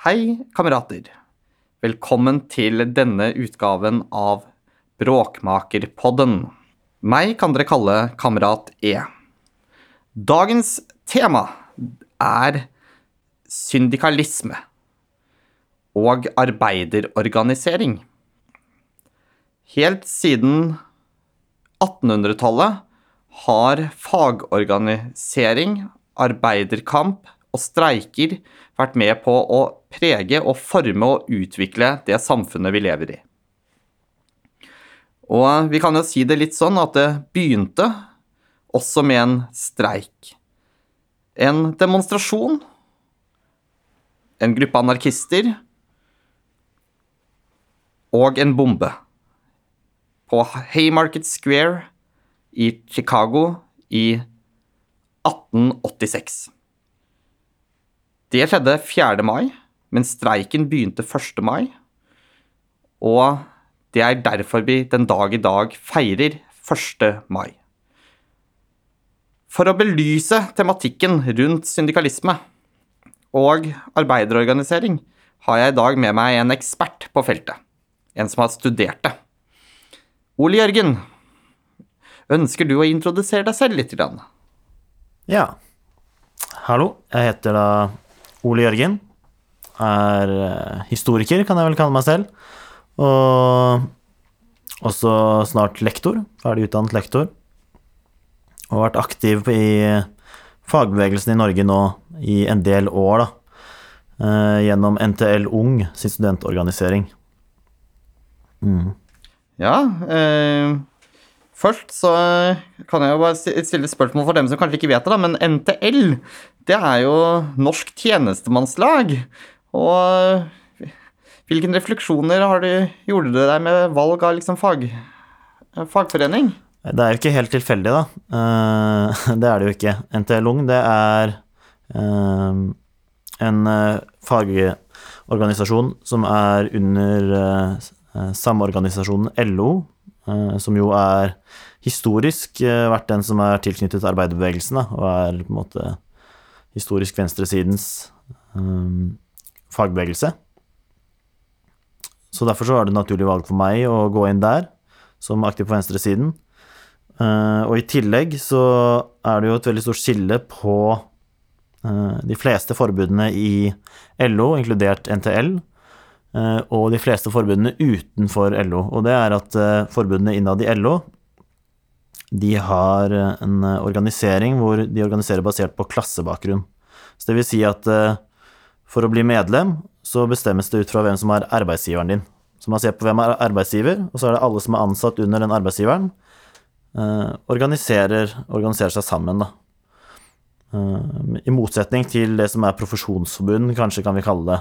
Hei, kamerater. Velkommen til denne utgaven av Bråkmakerpodden. Meg kan dere kalle Kamerat E. Dagens tema er syndikalisme og arbeiderorganisering. Helt siden 1800-tallet har fagorganisering, arbeiderkamp og streiker vært med på å prege og forme og utvikle det samfunnet vi lever i. Og vi kan jo si det litt sånn at det begynte også med en streik. En demonstrasjon. En gruppe anarkister. Og en bombe. På Haymarket Square i Chicago i 1886. Det skjedde 4. mai, men streiken begynte 1. mai. Og det er derfor vi den dag i dag feirer 1. mai. For å belyse tematikken rundt syndikalisme og arbeiderorganisering har jeg i dag med meg en ekspert på feltet. En som har studert det. Ole Jørgen, ønsker du å introdusere deg selv litt? Ja. Hallo, jeg heter da Ole Jørgen. Er eh, historiker, kan jeg vel kalle meg selv. Og også snart lektor. Ferdig utdannet lektor. Og vært aktiv i fagbevegelsen i Norge nå i en del år, da. Eh, gjennom NTL Ung sin studentorganisering. Mm. Ja. Eh, først så kan jeg jo bare stille spørsmål for dem som kanskje ikke vet det, da, men NTL, det er jo Norsk tjenestemannslag. Og hvilke refleksjoner har du, gjorde du deg med valg av liksom fag, fagforening? Det er jo ikke helt tilfeldig, da. Eh, det er det jo ikke. NTL Ung, det er eh, en eh, fagorganisasjon som er under samorganisasjonen LO, som jo er historisk vært den som er tilknyttet arbeiderbevegelsen, og er på en måte historisk venstresidens fagbevegelse. Så derfor så var det naturlig valg for meg å gå inn der, som aktiv på venstresiden. Uh, og i tillegg så er det jo et veldig stort skille på uh, de fleste forbudene i LO, inkludert NTL, eh, og de fleste forbundene utenfor LO. Og det er at forbundene innad i LO de har en organisering hvor de organiserer basert på klassebakgrunn. Så det vil si at for å bli medlem så bestemmes det ut fra hvem som er arbeidsgiveren din. Så man ser på hvem er arbeidsgiver, og så er det alle som er ansatt under den arbeidsgiveren, eh, organiserer, organiserer, seg sammen, da. Eh, I motsetning til det som er profesjonsforbund, kanskje kan vi kalle det,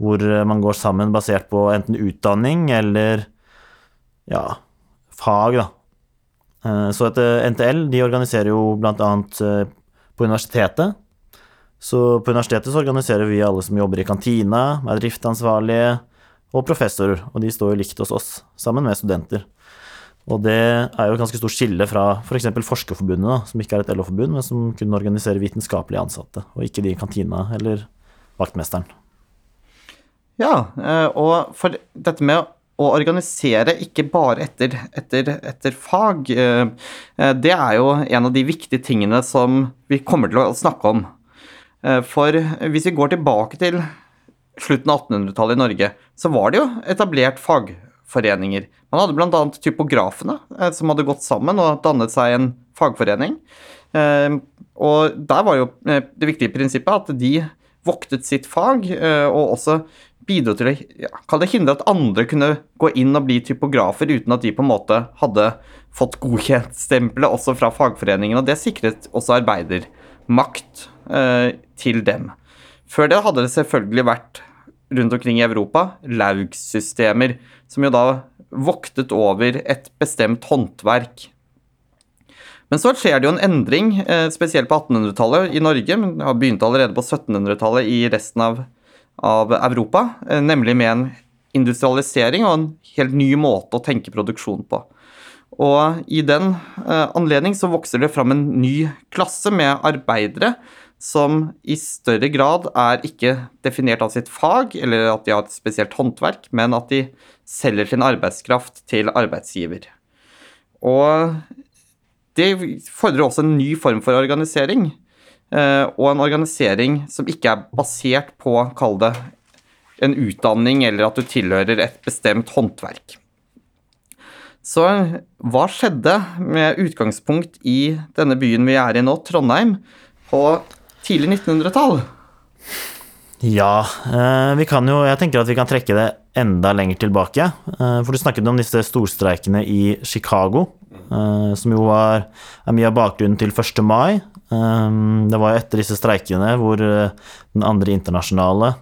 hvor man går sammen basert på enten utdanning eller ja, fag, da. Eh, så et NTL de organiserer jo eh, på universitetet så på universitetet så organiserer vi alle som jobber i kantina, er driftansvarlige og professorer, og de står jo likt hos oss, sammen med studenter. Og det er jo et ganske stort skille fra f.eks. For Forskerforbundet, da, som ikke er et LO-forbund, men som kunne organisere vitenskapelige ansatte, og ikke de i kantina eller vaktmesteren. Ja, eh, og for dette med å organisere ikke bare etter, etter, etter, fag, eh, eh, det er jo en av de viktige tingene som vi kommer til å snakke om. For hvis vi går tilbake til slutten av 1800-tallet i Norge, så var det jo etablert fagforeninger. Man hadde bl.a. typografene, som hadde gått sammen og dannet seg en fagforening. Og der var jo det viktige prinsippet at de voktet sitt fag, og også bidro til å ja, hindre at andre kunne gå inn og bli typografer uten at de på en måte hadde fått godkjent stempelet også fra fagforeningen. Og det sikret også arbeidermakt eh, til dem. Før det hadde det selvfølgelig vært rundt omkring i Europa laugsystemer, som jo da voktet over et bestemt håndverk. Men så skjer det jo en endring, eh, spesielt på 1800-tallet i Norge, men det har begynt allerede på 1700-tallet i resten av, av Europa, eh, nemlig med en industrialisering og en helt ny måte å tenke produksjon på. Og i den eh, anledning så vokser det fram en ny klasse med arbeidere som i større grad er ikke definert av sitt fag, eller at de har et spesielt håndverk, men at de selger sin arbeidskraft til arbeidsgiver. Og det fordrer også en ny form for organisering, og en organisering som ikke er basert på, kall det, en utdanning eller at du tilhører et bestemt håndverk. Så hva skjedde med utgangspunkt i denne byen vi er i nå, Trondheim, på tidlig 1900-tall? Ja, eh, vi kan jo Jeg tenker at vi kan trekke det enda lenger tilbake. Eh, for du snakket om disse storstreikene i Chicago, eh, som jo var, mye av bakgrunnen til 1. mai. Det var etter disse streikene hvor den andre internasjonale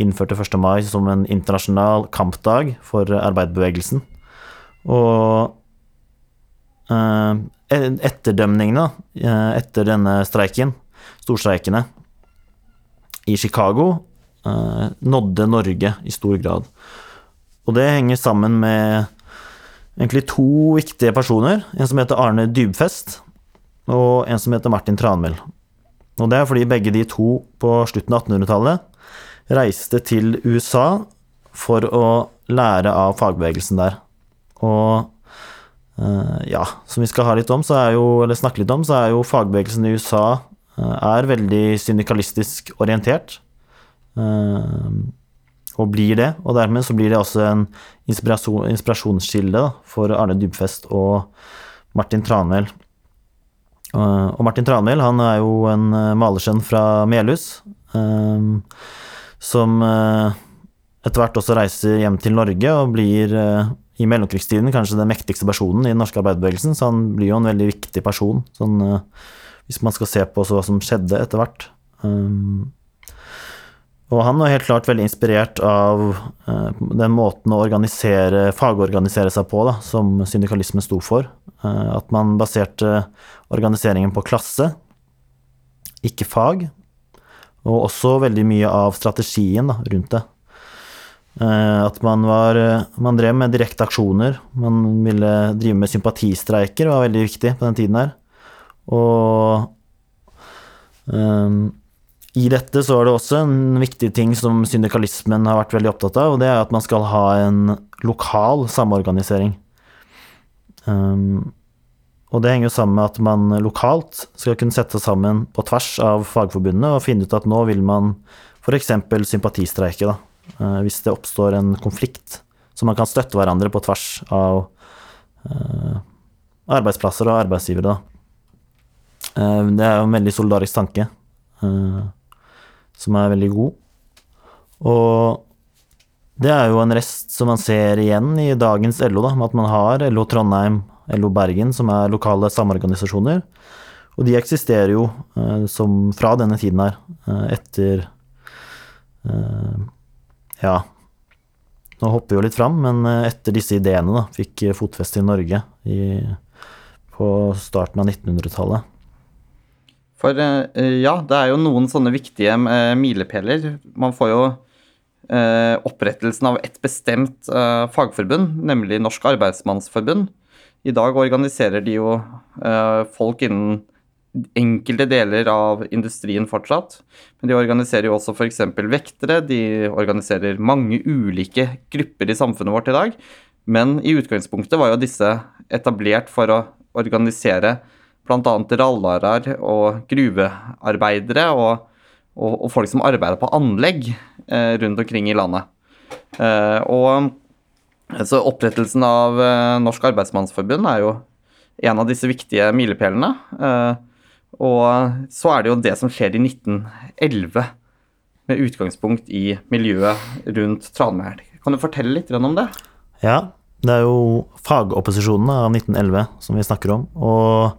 innførte 1. mai som en internasjonal kampdag for arbeiderbevegelsen. Og etterdømningene etter denne streiken, storstreikene, i Chicago eh, nådde Norge i stor grad. Og det henger sammen med egentlig to viktige personer. En som heter Arne Dybfest, og en som heter Martin Tranmæl. Og det er fordi begge de to på slutten av 1800-tallet reiste til USA for å lære av fagbevegelsen der. Og eh, ja, som vi skal ha litt om, så er jo, eller snakke litt om, så er jo fagbevegelsen i USA Eh, er veldig syndikalistisk orientert. Eh, og blir det. Og dermed så blir det også en inspirasjon, inspirasjonskilde for Arne Dybfest og Martin Tranmæl. Eh, og Martin Tranmæl han er jo en malersønn fra Melhus, som etter hvert også reiser hjem til Norge og blir i mellomkrigstiden kanskje den mektigste personen i den norske arbeiderbevegelsen, så han blir jo en veldig viktig person sånn hvis man skal se på hva som skjedde etter hvert. Um, og han var helt klart veldig inspirert av uh, den måten å organisere, fagorganisere seg på, da, som syndikalismen sto for. Uh, at man baserte organiseringen på klasse, ikke fag. Og også veldig mye av strategien da, rundt det. Uh, at man var Man drev med direkte aksjoner. Man ville drive med sympatistreiker, var veldig viktig på den tiden her. Og i dette så er det også en viktig ting som syndikalismen har vært veldig opptatt av, og det er at man skal ha en lokal samorganisering. Um, og det henger jo sammen med at man lokalt skal kunne sette seg sammen på tvers av fagforbundene og finne ut at nå vil man f.eks. sympatistreike, da. Uh, hvis det oppstår en konflikt. Så man kan støtte hverandre på tvers av uh, arbeidsplasser og arbeidsgivere, da. Eh, det er jo en veldig solidarisk tanke, eh, som er veldig god. Og det er jo en rest som man ser igjen i dagens LO, da, med at man har LO Trondheim, LO Bergen, som er lokale samorganisasjoner. Og de eksisterer jo eh, som fra denne tiden her, etter Ja, nå hopper vi jo litt fram, men etter disse ideene da, fikk fotfeste i Norge i, på starten av 1900-tallet. For eh, ja, det er jo noen sånne viktige eh, milepæler. Man får jo eh, opprettelsen av et bestemt fagforbund, nemlig Norsk Arbeidsmannsforbund. I dag organiserer de jo folk innen enkelte deler av industrien fortsatt. Men de organiserer jo også f.eks. vektere. De organiserer mange ulike grupper i samfunnet vårt i dag. Men i utgangspunktet var jo disse etablert for å organisere bl.a. rallarer og gruvearbeidere og, og, og, folk som arbeider på anlegg eh, rundt omkring i landet. Eh, og så Opprettelsen av eh, Norsk Arbeidsmannsforbund er jo en av disse viktige milepælene. Eh, og så er det jo det som skjer i 1911, med utgangspunkt i miljøet rundt Tranmæl. Kan du fortelle litt om det? Ja, det er jo fagopposisjonen av 1911 som vi snakker om. Og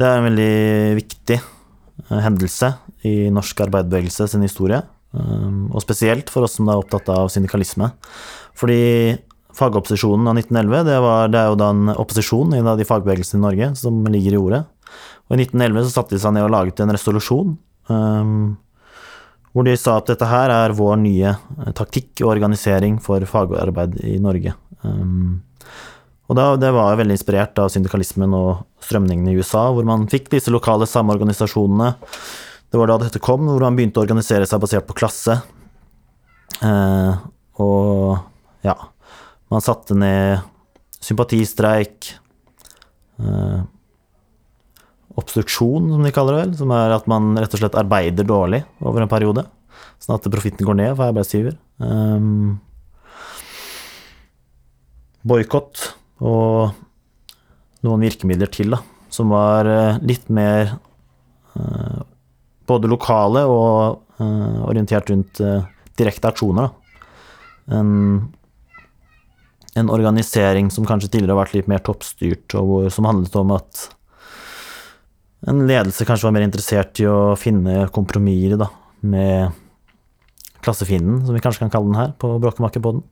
det er en veldig viktig eh, hendelse i norsk arbeiderbevegelse sin historie. Um, og spesielt for oss som er opptatt av syndikalisme. Fordi fagopposisjonen av 1911 det, var, det er jo da en opposisjon i de fagbevegelsene i Norge som ligger i ordet. Og i 1911 så satte de seg ned og laget en resolusjon um, hvor de sa at dette her er vår nye eh, taktikk og organisering for fagarbeid i Norge. Um, og da, det var veldig inspirert av syndikalismen og strømningene i USA, hvor man fikk disse lokale samorganisasjonene Det var da dette kom, hvor man begynte å organisere seg basert på klasse. Eh, og ja, man satte ned sympatistreik, eh, obstruksjon, som de kaller det vel, som er at man rett og slett arbeider dårlig over en periode, sånn at profitten går ned for arbeidsgiver. Um, Boikott og noen virkemidler til, da, som var eh, litt mer uh, både lokale og uh, orientert rundt direkte aksjoner. Da. En, en, organisering som kanskje tidligere har vært litt mer toppstyrt, og som handlet om at en ledelse kanskje var mer interessert i å finne kompromisser da, med klassefienden, som vi kanskje kan kalle den her, på Bråkemakerpodden.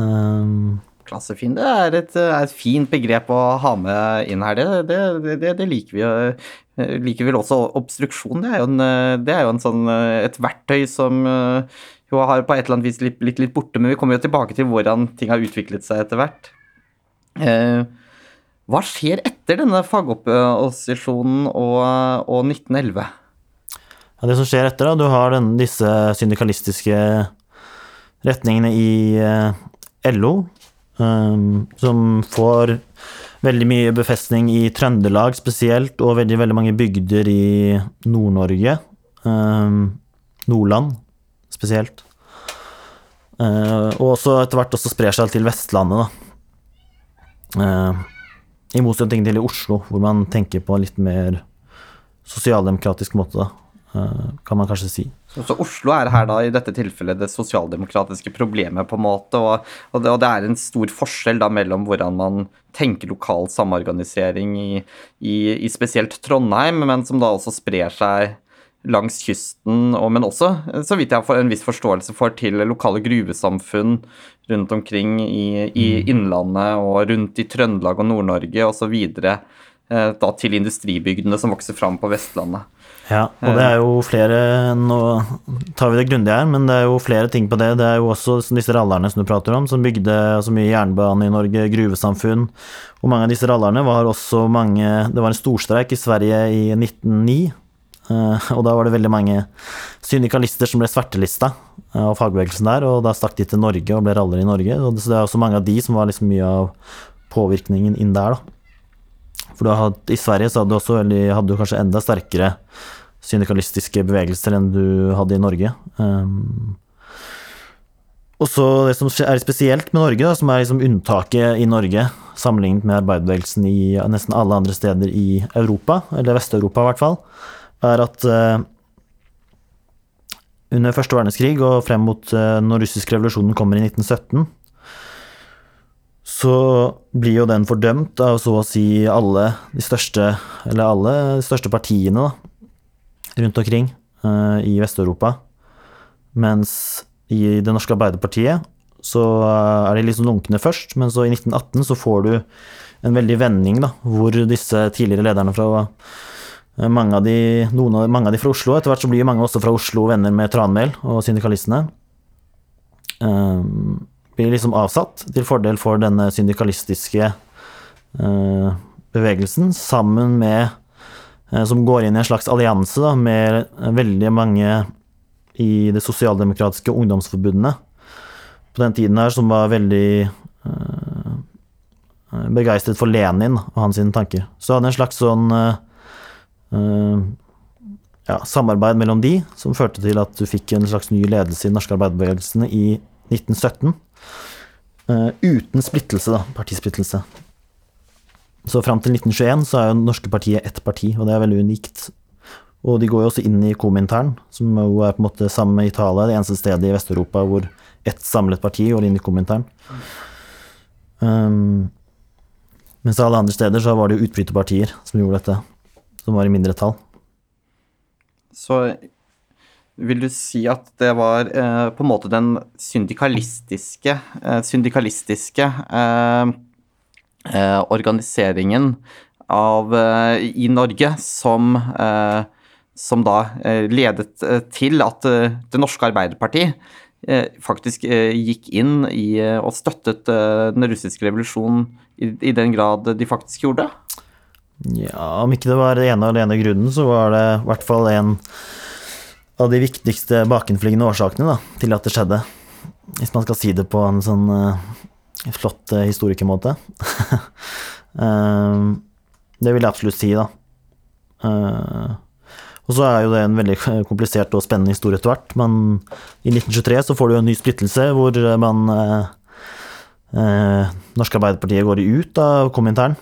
Um, Klassefiende er et, er et, fint begrep å ha med inn her. Det, det, det, det liker vi. Liker vel også obstruksjon. Det er jo, en, det er jo sånn, et verktøy som jo har på et eller annet vis blitt litt, litt, borte, men vi kommer jo tilbake til hvordan ting har utviklet seg etter hvert. Eh, hva skjer etter denne fagopposisjonen og, og 1911? Ja, det som skjer etter, da, du har den, disse syndikalistiske retningene i eh, LO, um, som får veldig mye befestning i Trøndelag spesielt, og veldig, veldig mange bygder i Nord-Norge. Um, Nordland spesielt. Uh, og også etter hvert også sprer seg til Vestlandet, da. I motsetning til i Oslo, hvor man tenker på litt mer sosialdemokratisk måte, kan man kanskje si. Så, Oslo er her da i dette tilfellet det sosialdemokratiske problemet, på en måte, og, og, det, og det, er en stor forskjell da mellom hvordan man tenker lokal samorganisering i, i, i spesielt Trondheim, men som da også sprer seg langs kysten, og, men også, så vidt jeg har en viss forståelse for, til lokale gruvesamfunn rundt omkring i, i mm. Innlandet og rundt i Trøndelag og Nord-Norge osv. Eh, da til industribygdene som vokser fram på Vestlandet. Ja, og det er jo flere Nå tar vi det grundig her, men det er jo flere ting på det. Det er jo også disse rallerne som du prater om, som bygde så mye jernbane i Norge, gruvesamfunn. Og mange av disse rallerne var også mange Det var en storstreik i Sverige i 1909 Eh, og da var det veldig mange syndikalister som ble svartelista eh, av fagbevegelsen der, og da stakk de til Norge og ble raller i Norge. Så det er også mange av de som var liksom mye av påvirkningen inn der, da. For hadde, i Sverige så hadde du også eller hadde du kanskje enda sterkere syndikalistiske bevegelser enn du hadde i Norge. Um, og så det som er spesielt med Norge, da, som er liksom unntaket i Norge sammenlignet med arbeiderbevegelsen i nesten alle andre steder i Europa, eller Vest-Europa i hvert fall, er at uh, under første verdenskrig og frem mot uh, når russisk revolusjonen kommer i 1917, så blir jo den fordømt av så å si alle de største, alle de største partiene da, rundt omkring uh, i Vest-Europa. Mens i det norske Arbeiderpartiet så er de liksom lunkne først, men så i 1918 så får du en veldig vending, da, hvor disse tidligere lederne fra Eh, mange av, de, av, mange av de fra Oslo. Etter hvert så blir mange også fra Oslo venner med Tranmæl og syndikalistene. Um, blir liksom avsatt til fordel for denne syndikalistiske eh, bevegelsen, sammen med eh, Som går inn i en slags allianse da, med veldig mange i det sosialdemokratiske ungdomsforbundet på den tiden her, som var veldig eh, begeistret for Lenin og hans tanker. Så hadde en slags sånn uh, Eh, ja, samarbeid mellom de, som førte til at du fikk en slags ny ledelse i den norske arbeiderbevegelsen i 1917. Eh, uten splittelse, da. Partisplittelse. Så fram til 1921 så er jo det norske partiet ett parti, og det er veldig unikt. Og de går jo også inn i Komintern, som jo er på en måte sammen med Italia det eneste stedet i Vest-Europa hvor ett samlet parti går inn i Komintern. Um, mens alle andre steder så var det jo utbryterpartier som gjorde dette som var i mindretall. Så vil du si at det var eh, på en måte den syndikalistiske, eh, syndikalistiske eh, eh organiseringen av, eh, i Norge som, eh, som da ledet til at Det norske Arbeiderparti faktisk gikk inn i og støttet den russiske revolusjonen i, i den grad de faktisk gjorde? Ja, om ikke det var det ene og alene grunnen, så var det i hvert fall en av de viktigste bakenfliggende årsakene da, til at det skjedde. Hvis man skal si det på en sånn uh, flott uh, historikermåte. uh, det vil jeg absolutt si, da. og så er jo det en veldig komplisert og spennende historie etter hvert, men i 1923 så får du en ny splittelse hvor man Norske Arbeiderpartiet går ut av Komintern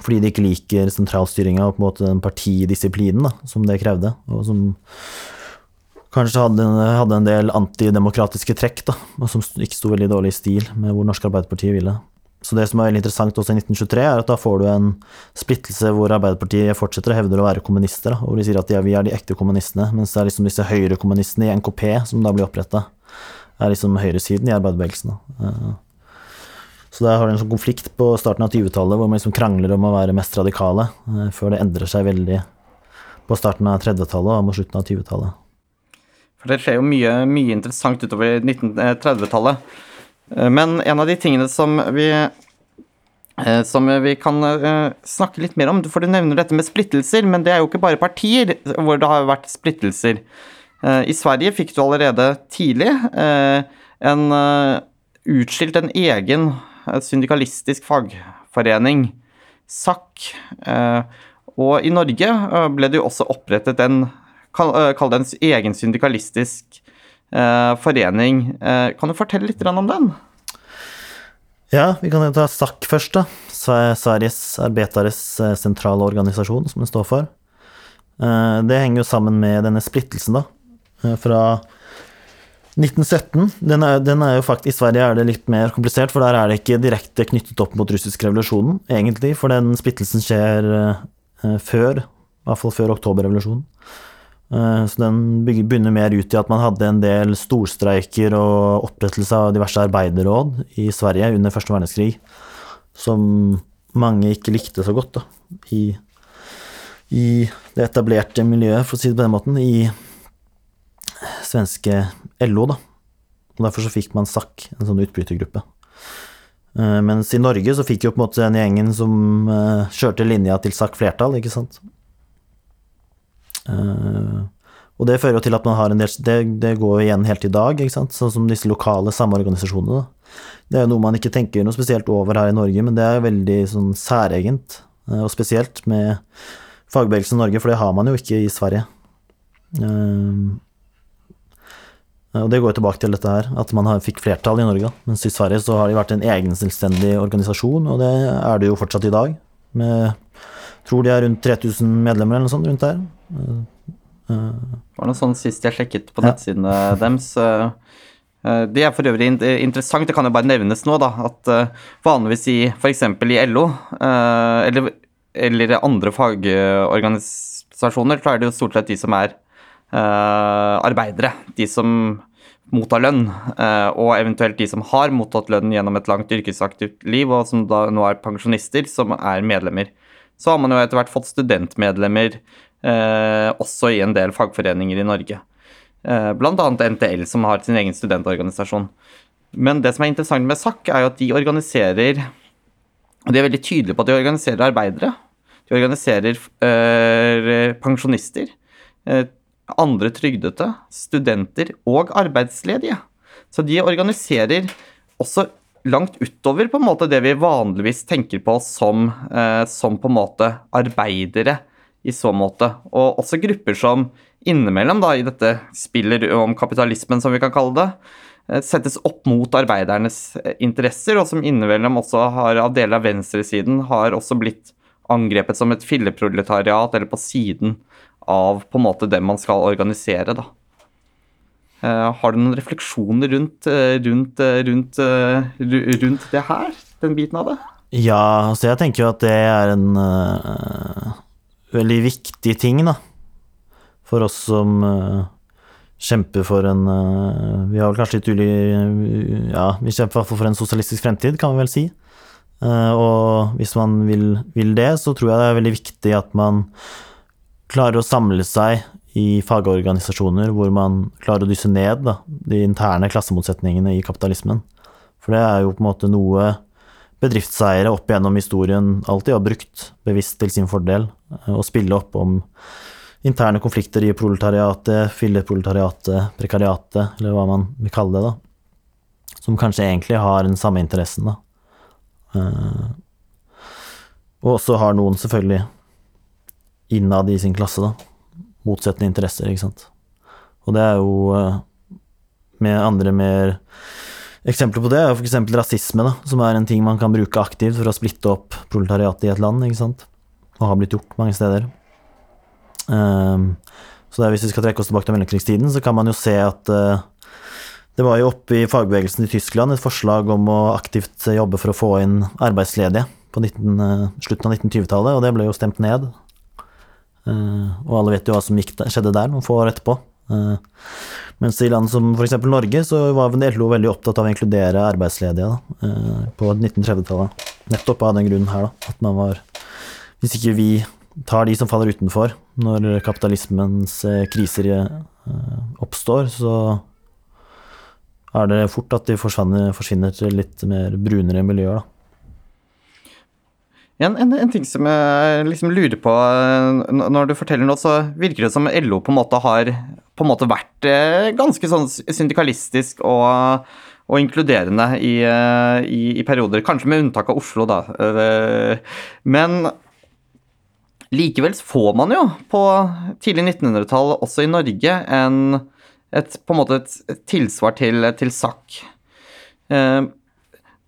fordi de ikke liker sentralstyringa og på en måte den partidisiplinen da, som det krevde, og som kanskje hadde, hadde en del antidemokratiske trekk, da, og som ikke sto veldig dårlig i stil med hvor Norske Arbeiderpartiet ville. Så det som er veldig interessant også i 1923, er at da får du en splittelse hvor Arbeiderpartiet fortsetter å hevde å være kommunister, da, hvor de sier at ja, vi er de ekte kommunistene, mens det er liksom disse høyrekommunistene i NKP som da blir oppretta, er liksom høyresiden i arbeiderbevegelsen. Da. Eh, så der har du en sånn konflikt på starten av 20-tallet hvor man liksom krangler om å være mest radikale, eh, før det endrer seg veldig på starten av 30-tallet og mot slutten av 20-tallet. For det skjer jo mye, mye interessant utover 1930-tallet. Eh, men en av de tingene som vi, eh, som vi kan snakke litt mer om, for du nevner dette med splittelser, men det er jo ikke bare partier hvor det har vært splittelser. I Sverige fikk du allerede tidlig en utskilt en egen syndikalistisk fagforening, SAK. Eh, og i Norge eh, ble det jo også opprettet en Kall det en egen syndikalistisk forening. Kan du fortelle litt om den? Ja, vi kan ta SAK først, da. Sveriges Arbetares sentrale organisasjon, som det står for. Det henger jo sammen med denne splittelsen, da. Fra 1917. Den er, den er, jo faktisk, I Sverige er det litt mer komplisert, for der er det ikke direkte knyttet opp mot russisk revolusjonen, egentlig, for den splittelsen skjer eh, før, i hvert fall før oktoberrevolusjonen. Eh, så den begynner mer ut i at man hadde en del storstreiker og opprettelse av diverse arbeiderråd i Sverige under første verdenskrig, som mange ikke likte så godt, da, i, i det etablerte miljøet, for å si det på den måten, i svenske LO, da. Og derfor så fikk man SAK, en sånn utbrytergruppe. Uh, mens i Norge så fikk jo på en måte den gjengen som uh, kjørte linja til SAK flertall, ikke sant. Uh, og det fører jo til at man har en del Det, det går igjen helt i dag, ikke sant. Sånn som disse lokale samorganisasjonene. Da. Det er jo noe man ikke tenker noe spesielt over her i Norge, men det er veldig sånn særegent. Og spesielt med fagbevegelsen i Norge, for det har man jo ikke i Sverige. Uh, og Det går jo tilbake til dette her, at man fikk flertall i Norge. Mens i Sverige så har de vært en egen selvstendig organisasjon, og det er det jo fortsatt i dag. Med tror de er rundt 3000 medlemmer eller noe sånt rundt der. Det var noe sånn sist jeg sjekket på nettsidene ja. deres. Eh, det er for øvrig interessant, det kan jo bare nevnes nå, da, at eh, vanligvis i f.eks. i LO, eh, eller, eller andre fagorganisasjoner, så er det jo stort sett de som er Eh, arbeidere, de som mottar lønn, eh, og eventuelt de som har mottatt lønn gjennom et langt yrkesaktivt liv, og som da nå er pensjonister, som er medlemmer. Så har man jo etter hvert fått studentmedlemmer eh, også i en del fagforeninger i Norge. Eh, Bl.a. NTL, som har sin egen studentorganisasjon. Men det som er interessant med SAK, er jo at de organiserer Og de er veldig tydelige på at de organiserer arbeidere. De organiserer øh, pensjonister. Øh, andre trygdete, studenter og arbeidsledige. Så de organiserer også langt utover på en måte det vi vanligvis tenker på som, eh, som på en måte arbeidere i så måte. Og også grupper som innimellom da, i dette spillet om kapitalismen, som vi kan kalle det, eh, settes opp mot arbeidernes eh, interesser, og som innimellom også har av deler av venstresiden har også blitt angrepet som et filleproletariat, eller på siden av på en måte det man skal organisere, da. Uh, har du noen refleksjoner rundt, uh, rundt, uh, rundt, rundt, det her, den biten av det? Ja, altså jeg tenker jo at det er en veldig viktig ting, da. For oss som kjemper for en Vi har vel kanskje litt ulig Ja, vi kjemper i hvert fall for en sosialistisk fremtid, kan vi vel si. og hvis man vil, vil det, så tror jeg det er veldig viktig at man klarer å samle seg i fagorganisasjoner hvor man klarer å dysse ned da, de interne klassemotsetningene i kapitalismen. For det er jo på en måte noe bedriftseiere opp gjennom historien alltid har brukt bevisst til sin fordel, å spille opp om interne konflikter i proletariatet, filleproletariatet, prekariatet, eller hva man vil kalle det, da. Som kanskje egentlig har den samme interessen, da. Og også har noen, selvfølgelig, innad i sin klasse, da. Motsettende interesser, ikke sant. Og det er jo med andre mer Eksempler på det er f.eks. rasisme, da, som er en ting man kan bruke aktivt for å splitte opp proletariatet i et land, ikke sant. Og har blitt gjort mange steder. Um, så hvis vi skal trekke oss tilbake til mellomkrigstiden, så kan man jo se at uh, det var jo oppe i fagbevegelsen i Tyskland et forslag om å aktivt jobbe for å få inn arbeidsledige på 19, uh, slutten av 1920-tallet, og det ble jo stemt ned. Uh, og alle vet jo hva som gikk, skjedde der noen få år etterpå. Mens i land som f.eks. Norge, så var LO veldig opptatt av å inkludere arbeidsledige da, på 1930-tallet. Nettopp av den grunnen her, da. At man var Hvis ikke vi tar de som faller utenfor når kapitalismens kriser oppstår, så er det fort at de forsvinner, forsvinner til litt mer brunere miljøer, da. En, en, en, ting som jeg liksom lurer på når du forteller nå, så virker det som LO på en måte har en måte vært ganske sånn syndikalistisk og, og inkluderende i, i, i, perioder. Kanskje med unntak av Oslo, da. Men likevel får man jo på tidlig 1900-tall også i Norge en, et, på en måte et tilsvar til, til SAK.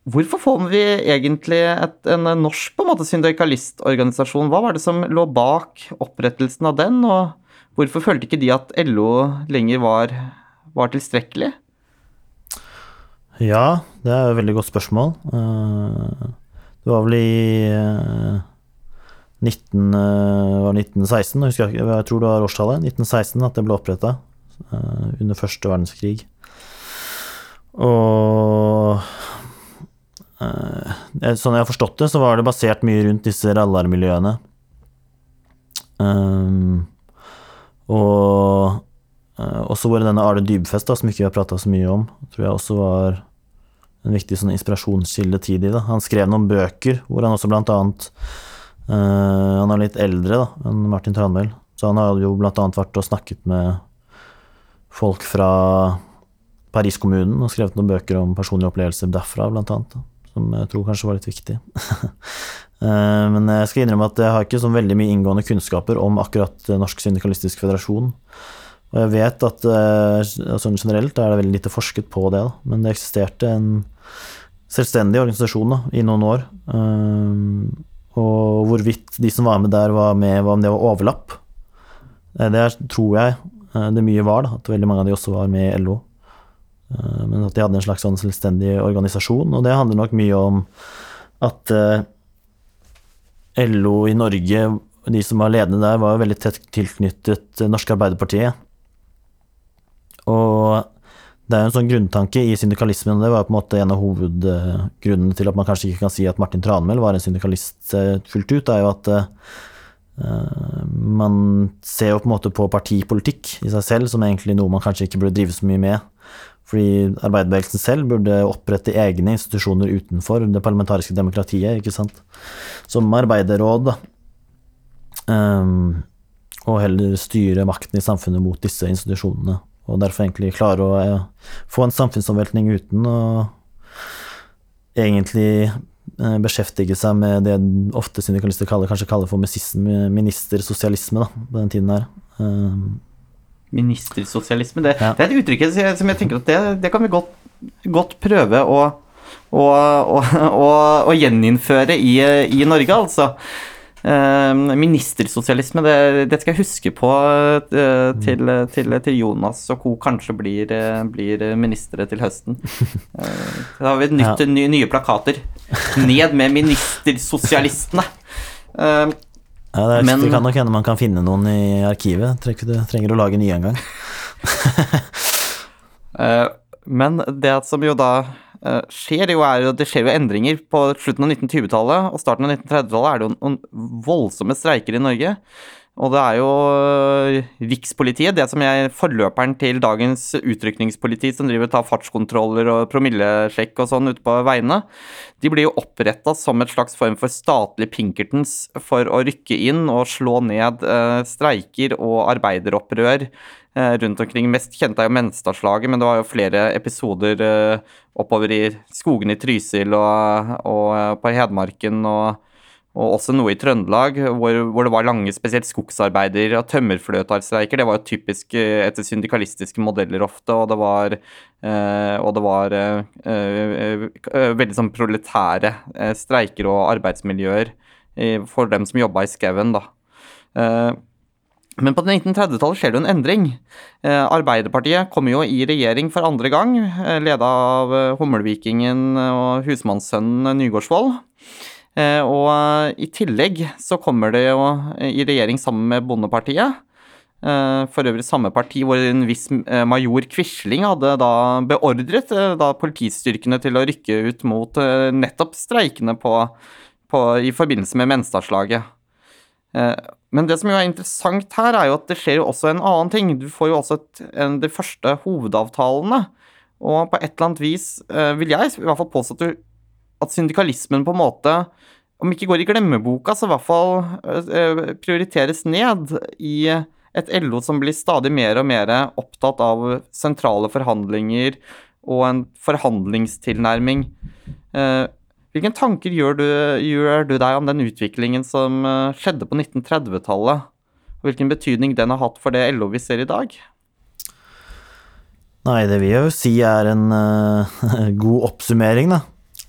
Hvorfor får vi egentlig et, en norsk på en måte syndikalistorganisasjon? Hva var det som lå bak opprettelsen av den, og hvorfor følte ikke de at LO lenger var, var tilstrekkelig? Ja, det er et veldig godt spørsmål. Eh, det var vel i 19, eh, var 1916, jeg, jeg, tror det var årstallet, 1916 at det ble oppretta eh, under første verdenskrig. Og Sånn jeg har forstått det, så var det basert mye rundt disse rallarmiljøene. Um, og så var det denne Arne Dybfest, da, som ikke vi har prata så mye om, tror jeg også var en viktig sånn inspirasjonskilde tidlig. Da. Han skrev noen bøker hvor han også blant annet uh, Han er litt eldre da, enn Martin Tranmæl, så han har jo blant annet vært og snakket med folk fra Paris-kommunen og skrevet noen bøker om personlige opplevelser derfra, blant annet. Da som jeg tror kanskje var litt viktig. Eh, men jeg skal innrømme at jeg har ikke så veldig mye inngående kunnskaper om akkurat Norsk Syndikalistisk Federasjon. Og jeg vet at sånn generelt er det veldig lite forsket på det, men det eksisterte en selvstendig organisasjon i noen år. Og hvorvidt de som var med der, var med, om det var overlapp, det tror jeg det mye var, da, at veldig mange av de også var med i LO. Eh, men at de hadde en slags sånn selvstendig organisasjon. Og det handler nok mye om at eh, LO i Norge, de som var ledende der, var veldig tett tilknyttet Norske Arbeiderpartiet. Og det er jo en sånn grunntanke i syndikalismen, og det var på en måte en av hovedgrunnene til at man kanskje ikke kan si at Martin Tranmæl var en syndikalist eh, fullt ut, er jo at man ser jo på en måte på partipolitikk i seg selv som egentlig noe man kanskje ikke burde drive så mye med. Fordi arbeiderbevegelsen selv burde opprette egne institusjoner utenfor det parlamentariske demokratiet, ikke sant. Som arbeiderråd, da. Um, og heller styre makten i samfunnet mot disse institusjonene. Og derfor egentlig klare å ja, få en samfunnsomveltning uten å egentlig eh, beskjeftige seg med det ofte syndikalister kaller, kanskje kaller for ministersosialisme, da, på den tiden her. Um, ministersosialisme. Det, det, er et uttrykk som jeg tenker at det, det kan vi godt, godt prøve å, å, å, å gjeninnføre i, i, Norge, altså. Uh, ministersosialisme, det, det, skal jeg huske på uh, til, til, til, Jonas og co. kanskje blir, uh, blir ministre til høsten. da har vi nytt, nye, nye plakater. Ned med ministersosialistene! Ja, det, er, Men, det kan nok hende man kan finne noen i arkivet. Trenger, du trenger å lage nye en gang. uh, men det som jo da uh, skjer, jo er jo det skjer jo endringer. På slutten av 1920-tallet og starten av 1930-tallet er det jo noen voldsomme streiker i Norge. Og det er jo øh, Rikspolitiet, det som er forløperen til dagens utrykningspoliti, som driver tar fartskontroller og promillesjekk og sånn ute på veiene, de blir jo oppretta som et slags form for statlig Pinkertons for å rykke inn og slå ned eh, streiker og arbeideropprør eh, rundt omkring. Mest kjente er jo Menstadslaget, men det var jo flere episoder oppover i skogene i Trysil og, og på Hedmarken. og og også noe i Trøndelag, hvor, hvor det var lange spesielt skogsarbeider- og tømmerfløtarstreiker. Det var jo typisk eh, etter syndikalistiske modeller ofte, og det var, eh, og det var eh, eh, eh veldig sånn proletære eh, streiker og arbeidsmiljøer for dem som jobba i skauen, da. men på 1930-tallet skjer det jo en endring. Arbeiderpartiet kommer jo i regjering for andre gang, leda av hummelvikingen og husmannssønnen Nygaardsvold. Eh, og eh, i tillegg så kommer det jo i regjering sammen med Bondepartiet. Eh, for øvrig samme parti hvor en viss major Quisling hadde da beordret da politistyrkene til å rykke ut mot nettopp streikene på, på, i forbindelse med Menstadslaget. Men det som jo er interessant her, er jo at det skjer jo også en annen ting. Du får jo også et, en, de første hovedavtalene. Og på et eller annet vis vil jeg i hvert fall påstå at, du, at syndikalismen på en måte om ikke går i glemmeboka, så i hvert fall eh, prioriteres ned i et LO som blir stadig mer og mer opptatt av sentrale forhandlinger og en forhandlingstilnærming. Eh, hvilke tanker gjør du, gjør du deg om den utviklingen som eh, skjedde på 1930-tallet? Og hvilken betydning den har hatt for det LO vi ser i dag? Nei, det vil jeg jo si er en uh, god oppsummering, da.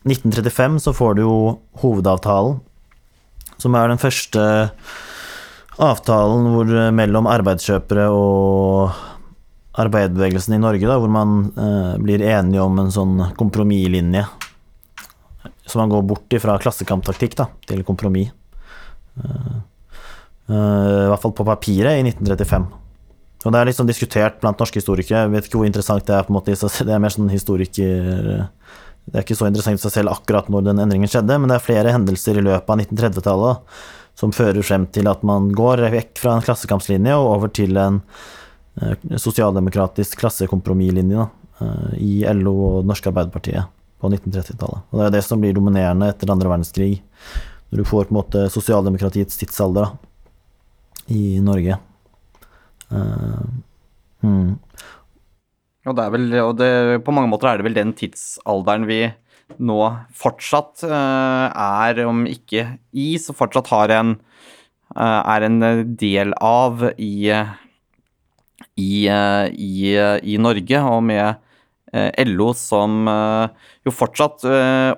1935 så får du jo hovedavtalen, som er den første avtalen hvor, eh, mellom arbeidskjøpere og arbeiderbevegelsen i Norge, da, hvor man eh, blir enige om en sånn kompromisslinje. Så man går bort fra klassekamptaktikk da, til kompromiss. Eh, eh, I hvert fall på papiret i 1935. Og det er litt sånn diskutert blant norske historikere. Jeg vet ikke hvor interessant det er. på en måte, Det er mer sånn historiker det er ikke så interessant i seg selv akkurat når den endringen skjedde, men det er flere hendelser i løpet av 1930-tallet som fører frem til at man går vekk fra en klassekampslinje og over til en eh, sosialdemokratisk klassekompromisslinje eh, i LO og Norske Arbeiderpartiet på 1930-tallet. Og Det er det som blir dominerende etter andre verdenskrig, når du får på en måte sosialdemokratiets tidsalder da, i Norge. Uh, hmm. Og, vel, og det, på mange måter er det vel den tidsalderen vi nå fortsatt uh, er, om ikke i, så fortsatt har en uh, er en del av i, i, uh, i, i Norge, og med LO som jo fortsatt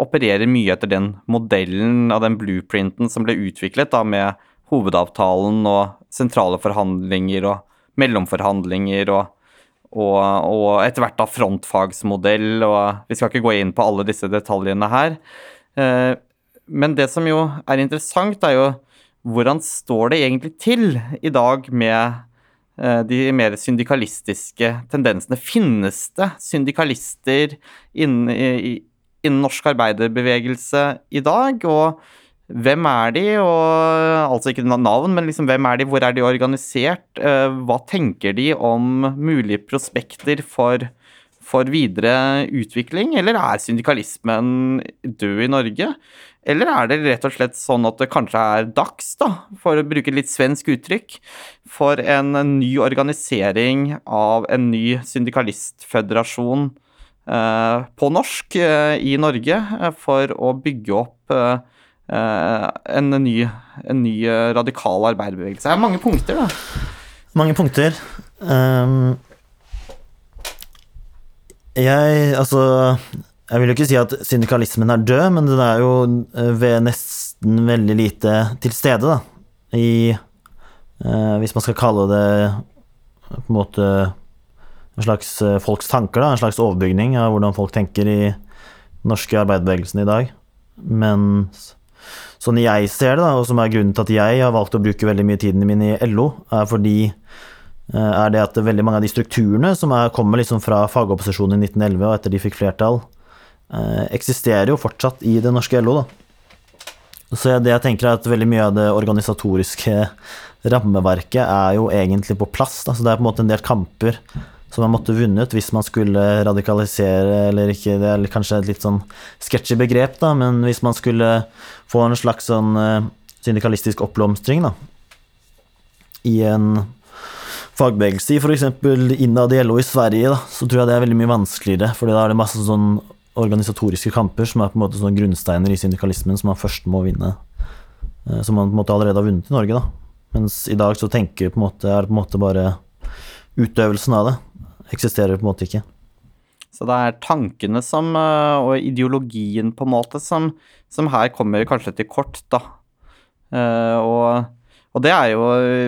opererer mye etter den modellen av den blueprinten som ble utviklet da med hovedavtalen og sentrale forhandlinger og mellomforhandlinger og og, og etter hvert da frontfagsmodell, og vi skal ikke gå inn på alle disse detaljene her. Eh, men det som jo er interessant, er jo hvordan står det egentlig til i dag med eh, de mer syndikalistiske tendensene? Finnes det syndikalister innen, innen norsk arbeiderbevegelse i dag? Og hvem er de, og altså ikke navn, men liksom hvem er de, hvor er de organisert? Eh, hva tenker de om mulige prospekter for, for videre utvikling? Eller er syndikalismen død i Norge? Eller er det rett og slett sånn at det kanskje er dags, da, for å bruke litt svensk uttrykk, for en ny organisering av en ny syndikalistføderasjon eh, på norsk eh, i Norge, eh, for å bygge opp eh, en ny, en ny eh, radikal arbeiderbevegelse. Det er mange punkter, da. Mange punkter. Um, jeg Altså Jeg vil jo ikke si at syndikalismen er død, men den er jo eh, ved nesten veldig lite til stede, da. I uh, Hvis man skal kalle det på en måte en slags folks tanker, da. En slags overbygning av hvordan folk tenker i den norske arbeiderbevegelsen i dag. Mens Sånn jeg ser det, da, og som er grunnen til at jeg har valgt å bruke veldig mye tiden min i LO, er fordi eh, er det at veldig mange av de strukturene som er, kommer liksom fra fagopposisjonen i 1911 og etter de fikk flertall, eh, eksisterer jo fortsatt i det norske LO. Da. Så det jeg tenker er at veldig mye av det organisatoriske rammeverket er jo egentlig på plass. Da. Så det er på en måte en del kamper som man måtte vunnet hvis man skulle radikalisere, eller ikke, det er kanskje et litt sånn sketchy begrep, da, men hvis man skulle få en slags sånn uh, syndikalistisk oppblomstring, i en fagbevegelse i f.eks. innad i LO i Sverige, da, så tror jeg det er veldig mye vanskeligere, fordi da er det masse sånn organisatoriske kamper som er på en måte sånn grunnsteiner i syndikalismen som man først må vinne. Uh, som man på en måte allerede har vunnet i Norge, da. Mens i dag så tenker på en måte, er det på en måte bare utøvelsen av det eksisterer på en måte ikke. Så det er tankene som, eh, og ideologien på en måte som, som her kommer kanskje til kort, da. Uh, og, og, det er jo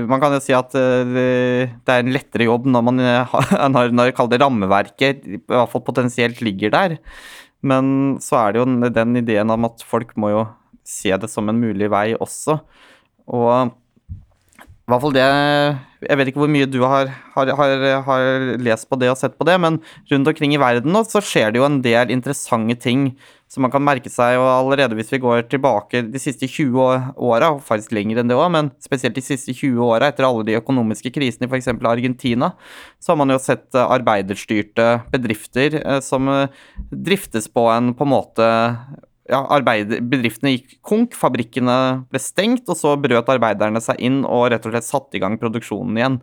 Man kan jo si at uh, det er en lettere jobb når man når, når det rammeverket i hvert fall potensielt ligger der. Men så er det jo den ideen om at folk må jo se det som en mulig vei også. Og hvert fall det Jeg vet ikke hvor mye du har, har, har, har, lest på det og sett på det, men rundt omkring i verden nå så skjer det jo en del interessante ting som man kan merke seg, og allerede hvis vi går tilbake de siste 20 åra, faktisk lenger enn det òg, men spesielt de siste 20 åra, etter alle de økonomiske krisene i f.eks. Argentina, så har man jo sett arbeiderstyrte bedrifter eh, som eh, driftes på en på en måte ja, bedriftene gikk konk, fabrikkene ble stengt, og så brøt arbeiderne seg inn og rett og slett satte i gang produksjonen igjen.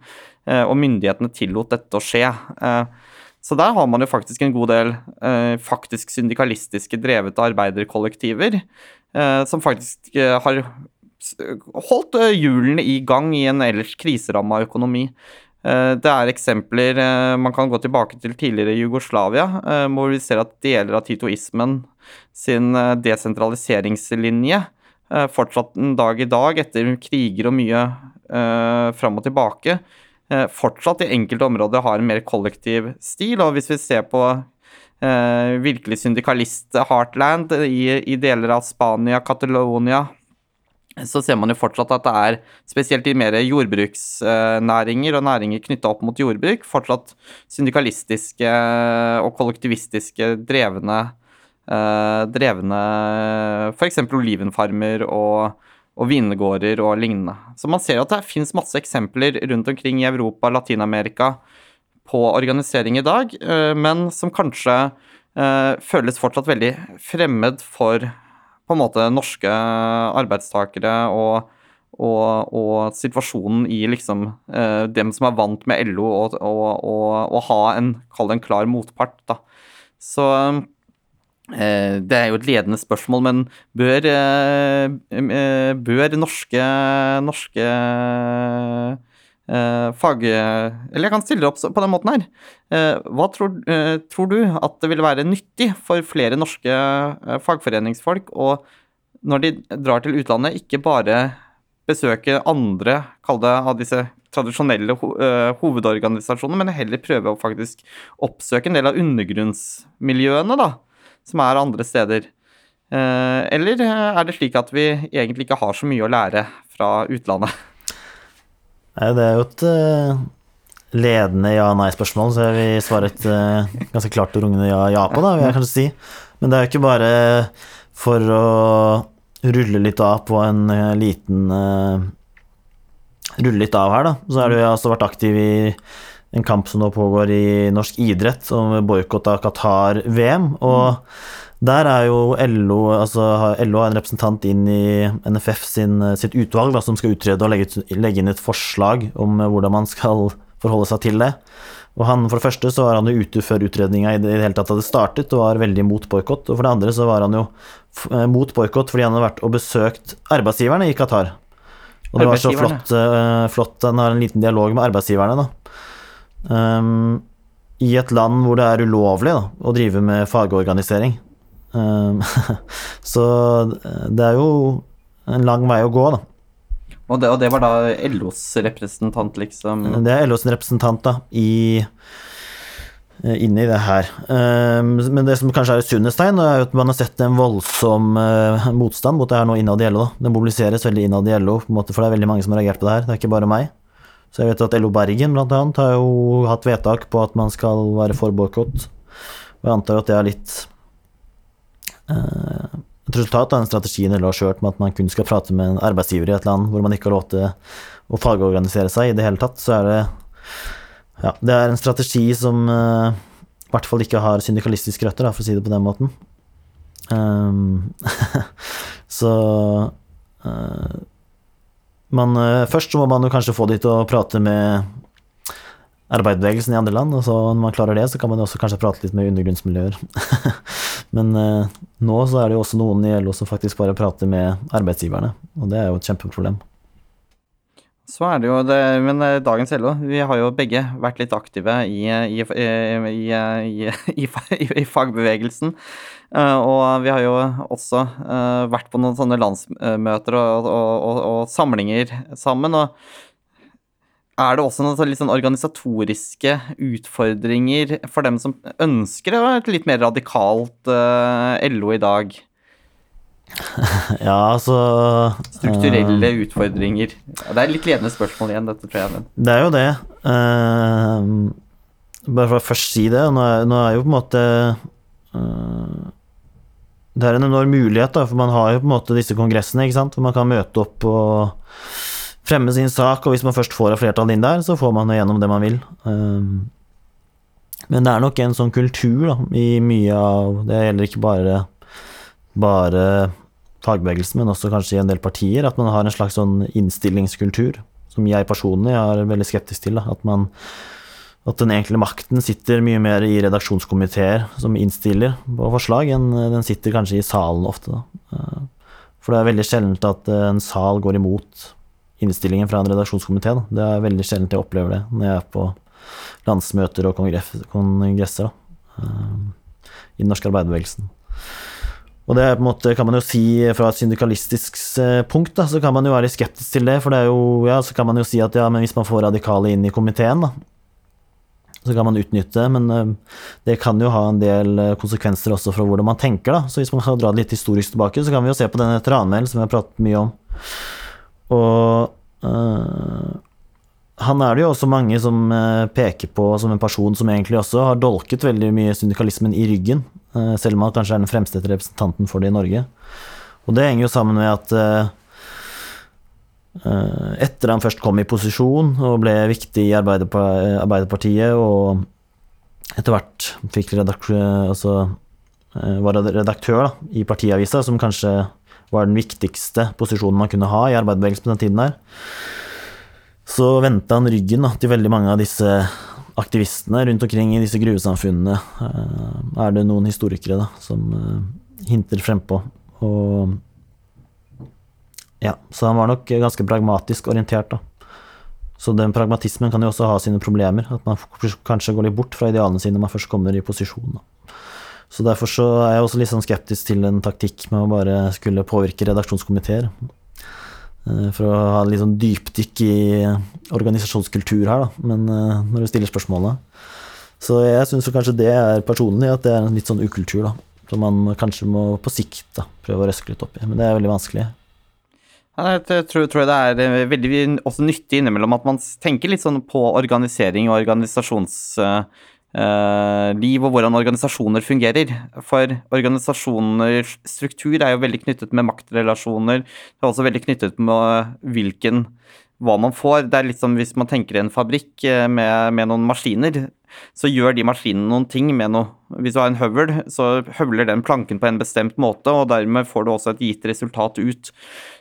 Eh, og myndighetene tillot dette å skje. Eh, så der har man jo faktisk en god del eh, faktisk syndikalistiske drevete arbeiderkollektiver, som faktisk har holdt hjulene i gang i en ellers kriseramma økonomi. Det er eksempler Man kan gå tilbake til tidligere Jugoslavia, hvor vi ser at deler av titoismen sin eh, desentraliseringslinje eh, fortsatt en dag i dag, etter kriger og mye uh, fram og tilbake, uh, fortsatt i enkelte områder har en mer kollektiv stil. Og hvis vi ser på uh, virkelig syndikalist-heartland i, i, deler av Spania, Catalonia, så ser man jo fortsatt at det er, spesielt i mer jordbruksnæringer og næringer knytta opp mot jordbruk, fortsatt syndikalistiske og kollektivistiske drevne eh, drevne f.eks. olivenfarmer og, og vingårder og lignende. Så man ser at det finnes masse eksempler rundt omkring i Europa, Latin-Amerika på organisering i dag, eh, men som kanskje eh, føles fortsatt veldig fremmed for på en måte norske arbeidstakere og, og, og situasjonen i liksom eh, dem som er vant med LO, og, og ha en, kall det en klar motpart, da. Så Eh, det er jo et ledende spørsmål, men bør, eh, eh, bør norske, norske fag... Eller jeg kan stille det opp på den måten her. Hva tror, tror, du at det vil være nyttig for flere norske fagforeningsfolk å, når de drar til utlandet, ikke bare besøke andre, kall det av disse tradisjonelle hovedorganisasjonene, men heller prøve å faktisk oppsøke en del av undergrunnsmiljøene, da? Som er andre steder? Eh, eller er det slik at vi egentlig ikke har så mye å lære fra utlandet? Nei, det er jo et uh, ledende ja-nei-spørsmål, så jeg vil svare et ganske klart og rungende ja, ja på, da, vil jeg kanskje si. Men det er jo ikke bare for å rulle litt av på en liten Rulle litt av her, da. Så har du altså vært aktiv i en kamp som nå pågår i norsk idrett, om boikott av Qatar-VM. Og der er jo LO altså LO har en representant inn i NFF sin, sitt utvalg da, som skal utrede og legge, legge, inn et forslag om hvordan man skal forholde seg til det. Og han, For det første så var han jo ute før utredninga i det hele tatt hadde startet, og var veldig mot boikott. Og for det andre så var han jo eh, mot boikott fordi han hadde vært og besøkt arbeidsgiverne i Qatar. Og det var så flott, uh, flott Han har en liten dialog med arbeidsgiverne, da um, i et land hvor det er ulovlig da, å drive med fagorganisering. Um, så det er jo en lang vei å gå, da. Og det, og det var da LOs representant, liksom? Det er LOs representant, da, i inn inne i det her. Um, men det som kanskje er et sunnhetstegn, er at man har sett en voldsom uh, motstand mot det her nå innad i LO. Det mobiliseres veldig innad i LO, for det er veldig mange som har reagert på det her. Det er ikke bare meg. Så jeg vet at LO Bergen blant annet har jo hatt vedtak på at man skal være for boikott. Og jeg antar at det er litt eh, et resultat av den strategien LO har kjørt med at man kun skal prate med en arbeidsgiver i et land hvor man ikke har lov til å fagorganisere seg i det hele tatt, så er det ja, det er en strategi som eh, i hvert fall ikke har syndikalistiske røtter, da, for å si det på den måten. Um, så uh, man, uh, Først så må man jo kanskje få de til å prate med arbeiderbevegelsen i andre land, og så når man klarer det, så kan man også kanskje prate litt med undergrunnsmiljøer. Men uh, nå så er det jo også noen i LO som faktisk bare prater med arbeidsgiverne, og det er jo et kjempeproblem. Så er det jo det, men eh, dagens LO, vi har jo begge vært litt aktive i, i, i, i fagbevegelsen. Og vi har jo også vært på noen sånne landsmøter og, og, og, og samlinger sammen. og er det også noen sånn litt sånn organisatoriske utfordringer for dem som ønsker et litt mer radikalt uh, LO i dag? Ja, altså Strukturelle uh, utfordringer. Det er litt ledende spørsmål igjen, dette, tror jeg. Men. Det er jo det. Uh, bare for å først si det, nå er, nå er jo på en måte Det er en enorm mulighet, da, for man har jo på en måte disse kongressene, ikke sant, hvor man kan møte opp og fremme sin sak, og hvis man først får et flertall inn der, så får man gjennom det man vil. Um, men det er nok en sånn kultur da, i mye av Det gjelder ikke bare, bare fagbevegelsen, men også kanskje i en del partier, at man har en slags sånn innstillingskultur, som jeg personlig er veldig skeptisk til. Da. At, man, at den enkelte makten sitter mye mer i redaksjonskomiteer som innstiller på forslag, enn den sitter kanskje i salen ofte. Da. Uh, for det er veldig sjeldent at en sal går imot innstillingen fra en redaksjonskomité. Det er veldig sjelden jeg opplever det når jeg er på landsmøter og kongresser da, eh, i den norske arbeiderbevegelsen. Og det måte kan man jo si fra et syndikalistisk eh, punkt, da, så kan man jo være skeptisk til det. For det jo, ja, så kan man jo si at ja, men hvis man får radikale inn i komiteen, da, så kan man utnytte. Men eh, det kan jo ha en del konsekvenser også fra hvordan man tenker, da. Så hvis man kan dra det litt historisk tilbake, så kan vi jo se på denne Tranmæl, som vi har pratet mye om. Og øh, han er det jo også mange som peker på som en person som egentlig også har dolket veldig mye syndikalismen i ryggen, selv om han kanskje er den fremste representanten for det i Norge. Og det henger jo sammen med at etter han først kom i posisjon og ble viktig i Arbeiderpartiet, og etter hvert fikk altså, var redaktør da, i partiavisa, som kanskje var den viktigste posisjonen man kunne ha i arbeiderbevegelsen på den tiden der, så vendte han ryggen da, til veldig mange av disse aktivistene rundt omkring i disse gruvesamfunnene. Eh, er det noen historikere da, som eh, hinter frempå. Og ja, så han var nok ganske pragmatisk orientert, da. Så den pragmatismen kan jo også ha sine problemer. At man kanskje går litt bort fra idealene sine når man først kommer i posisjon. Da. Så derfor så er jeg også litt sånn skeptisk til en taktikk med å bare skulle påvirke redaksjonskomiteer. Eh, for å ha litt sånn dypdykk i organisasjonskultur her, da. Men eh, når du stiller spørsmålet Så jeg syns kanskje det er personlig at det er en litt sånn ukultur, da. Som man kanskje må på sikt da, prøve å røske litt opp i. Men det er veldig vanskelig. Jeg tror, tror det er eh, veldig også nyttig innimellom at man tenker litt sånn på organisering og organisasjonsliv Uh, og hvordan organisasjoner fungerer. For organisasjoners struktur er jo veldig knyttet med maktrelasjoner. Det er også veldig knyttet med hvilken hva man får. Det er litt som hvis man tenker en fabrikk eh, med, med, noen maskiner, så gjør de maskinene noen ting med noe. Hvis du har en høvel, så høvler den planken på en bestemt måte, og dermed får du også et gitt resultat ut.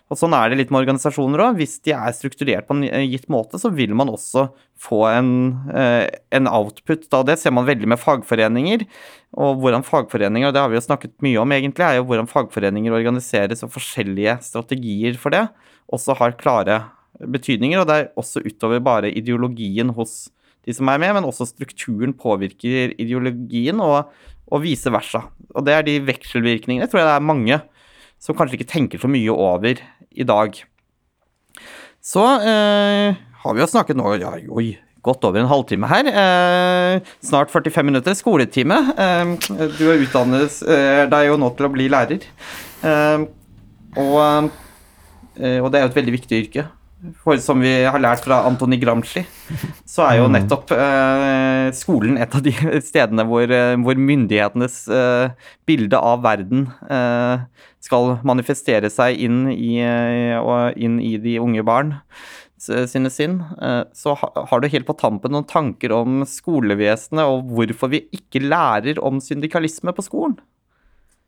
Og Sånn er det litt med organisasjoner òg. Hvis de er strukturert på en eh, gitt måte, så vil man også få en, eh, en output av det. ser man veldig med fagforeninger. Og hvordan fagforeninger, og det har vi jo snakket mye om egentlig, er jo hvordan fagforeninger organiseres og forskjellige strategier for det, også har klare betydninger. Og det er også utover bare ideologien hos de som er med, men også strukturen påvirker ideologien, og, og vice versa. Og det er de vekselvirkningene, tror jeg det er mange som kanskje ikke tenker så mye over i dag. Så eh, har vi jo snakket nå ja, oi, godt over en halvtime her. Eh, snart 45 minutter skoletime. Eh, du utdannet eh, deg jo nå til å bli lærer. Eh, og, eh, og, det er jo et veldig viktig yrke. For som vi har lært fra Antoni Gramsci, så er jo nettopp eh, skolen et av de stedene hvor, eh, hvor myndighetenes eh, bilde av verden eh, skal manifestere seg inn i, eh, inn i de unge barn sine sinn. Eh, så har du helt på tampen noen tanker om skolevesenet og hvorfor vi ikke lærer om syndikalisme på skolen?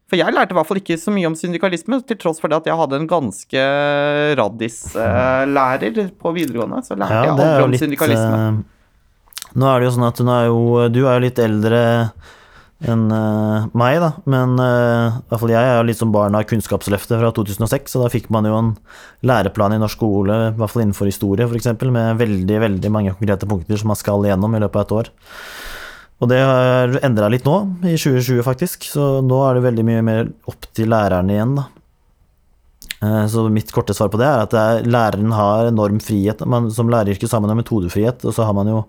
For jeg lærte i hvert fall ikke så mye om syndikalisme, til tross for det at jeg hadde en ganske raddis-lærer på videregående. Så lærte jeg Ja, er aldri om litt syndikalisme. eh, Nå er det jo sånn at hun er jo Du er jo litt eldre enn uh, meg, da. Men uh, i hvert fall jeg er litt som barn av Kunnskapsløftet fra 2006, og da fikk man jo en læreplan i norsk skole, i hvert fall innenfor historie f.eks., med veldig, veldig mange konkrete punkter som man skal igjennom i løpet av et år. Og det har endra litt nå, i 2020 faktisk, så nå er det veldig mye mer opp til lærerne igjen, da. Eh, Så mitt korte svar på det er at det er, læreren har enorm frihet. Man, som læreryrke har man jo metodefrihet, og så har man jo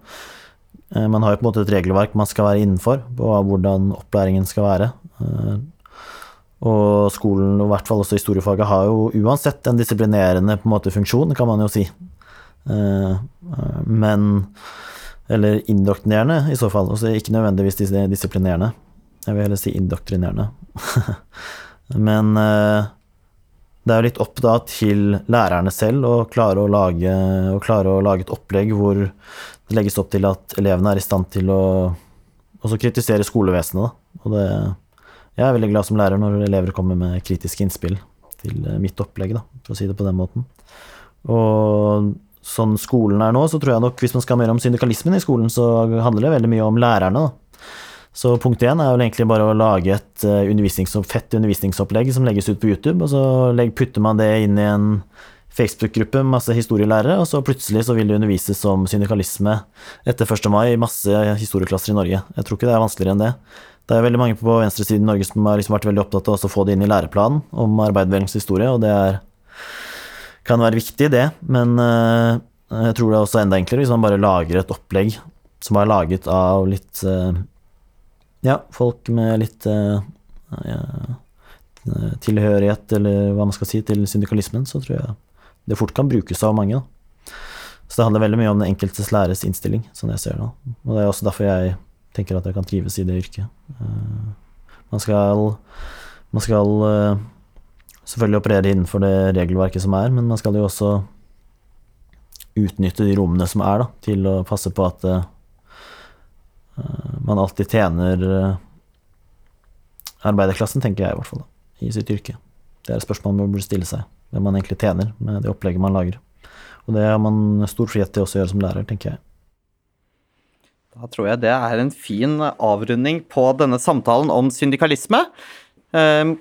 eh, Man har jo på en måte et regelverk man skal være innenfor på hvordan opplæringen skal være. Eh, Og skolen, og i hvert fall også historiefaget, har jo uansett en disiplinerende på en måte funksjon, kan man jo si. Men Eller indoktrinerende, i så fall. Også ikke nødvendigvis dis- disiplinerende. Jeg vil heller si indoktrinerende. Men eh, det er jo litt opp da til lærerne selv å klare å lage, å klare å lage et opplegg hvor det legges opp til at elevene er i stand til å også kritisere skolevesenet. Da. Og det, jeg er veldig glad som lærer når elever kommer med kritiske innspill til eh, mitt opplegg, da, for å si det på den måten. Og sånn skolen er nå, så tror jeg nok hvis man skal ha mer om syndikalismen i skolen, så handler det veldig mye om lærerne. da. Så punkt én er vel egentlig bare å lage et eh, undervisnings fett undervisningsopplegg som legges ut på YouTube, og så putter man det inn i en Facebook-gruppe med masse historielærere, og så plutselig så vil det undervises om syndikalisme etter 1. mai i masse historieklasser i Norge. Jeg tror ikke det er vanskeligere enn det. Det er veldig mange på venstresiden i Norge som har liksom vært veldig opptatt av å få det inn i læreplanen om arbeiderbevegelsens historie, og det er, kan være viktig, det, men eh, jeg tror det er også enda enklere hvis man bare lager et opplegg som er laget av litt eh, ja, folk med litt eh, ja, tilhørighet, eller hva man skal si, til syndikalismen, så tror jeg det fort kan brukes av mange. Så det handler veldig mye om den enkeltes læreres innstilling, sånn jeg ser det. Og det er også derfor jeg tenker at jeg kan trives i det yrket. Man skal, man skal selvfølgelig operere innenfor det regelverket som er, men man skal jo også utnytte de rommene som er, da, til å passe på at uh, man alltid tjener eh, arbeiderklassen, tenker jeg i hvert fall, da, i sitt yrke. Det er et spørsmål man burde stille seg, hvem man egentlig tjener med det opplegget man lager. Og det har man stor frihet til også å gjøre som lærer, tenker jeg. Da tror jeg det er en fin avrunding på denne samtalen om syndikalisme. Eh,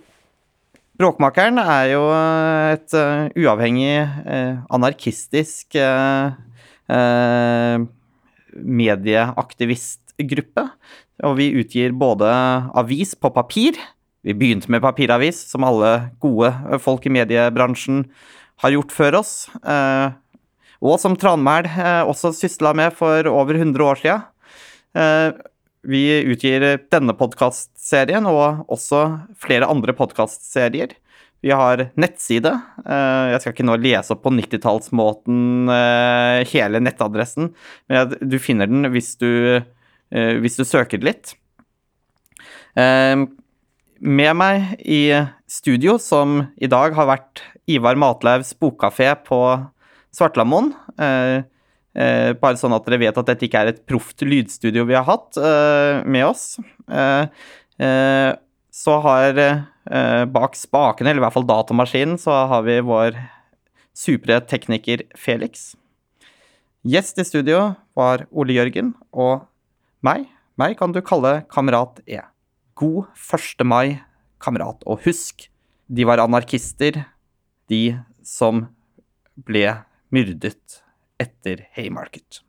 Bråkmakeren er jo et uh, uavhengig, uh, anarkistisk uh, eh, medieaktivistgruppe. Og vi utgir både avis på papir Vi begynte med papiravis, som alle gode folk i mediebransjen har gjort før oss. eh, og som Tranmæl eh, også sysla med for over 100 år sia. Vi utgir denne podkastserien og også flere andre podkastserier. Vi har nettside. Eh, jeg skal ikke nå lese opp på 90-tallsmåten eh, hele nettadressen, men du finner den hvis du, eh, hvis du søker litt. Med meg i studio, som i dag har vært Ivar Matlaugs bokkafé på Svartlamoen. Eh, bare sånn at dere vet at dette ikke er et proft lydstudio vi har hatt eh, med oss. Eh, eh, så har eh, bak spakene, eller i hvert fall datamaskinen, så har vi vår supre tekniker Felix. Gjest i studio var Ole Jørgen, og meg, meg kan du kalle Kamerat E. God 1. mai, kamerat. Og husk, de var anarkister, de som ble myrdet etter Haymarket.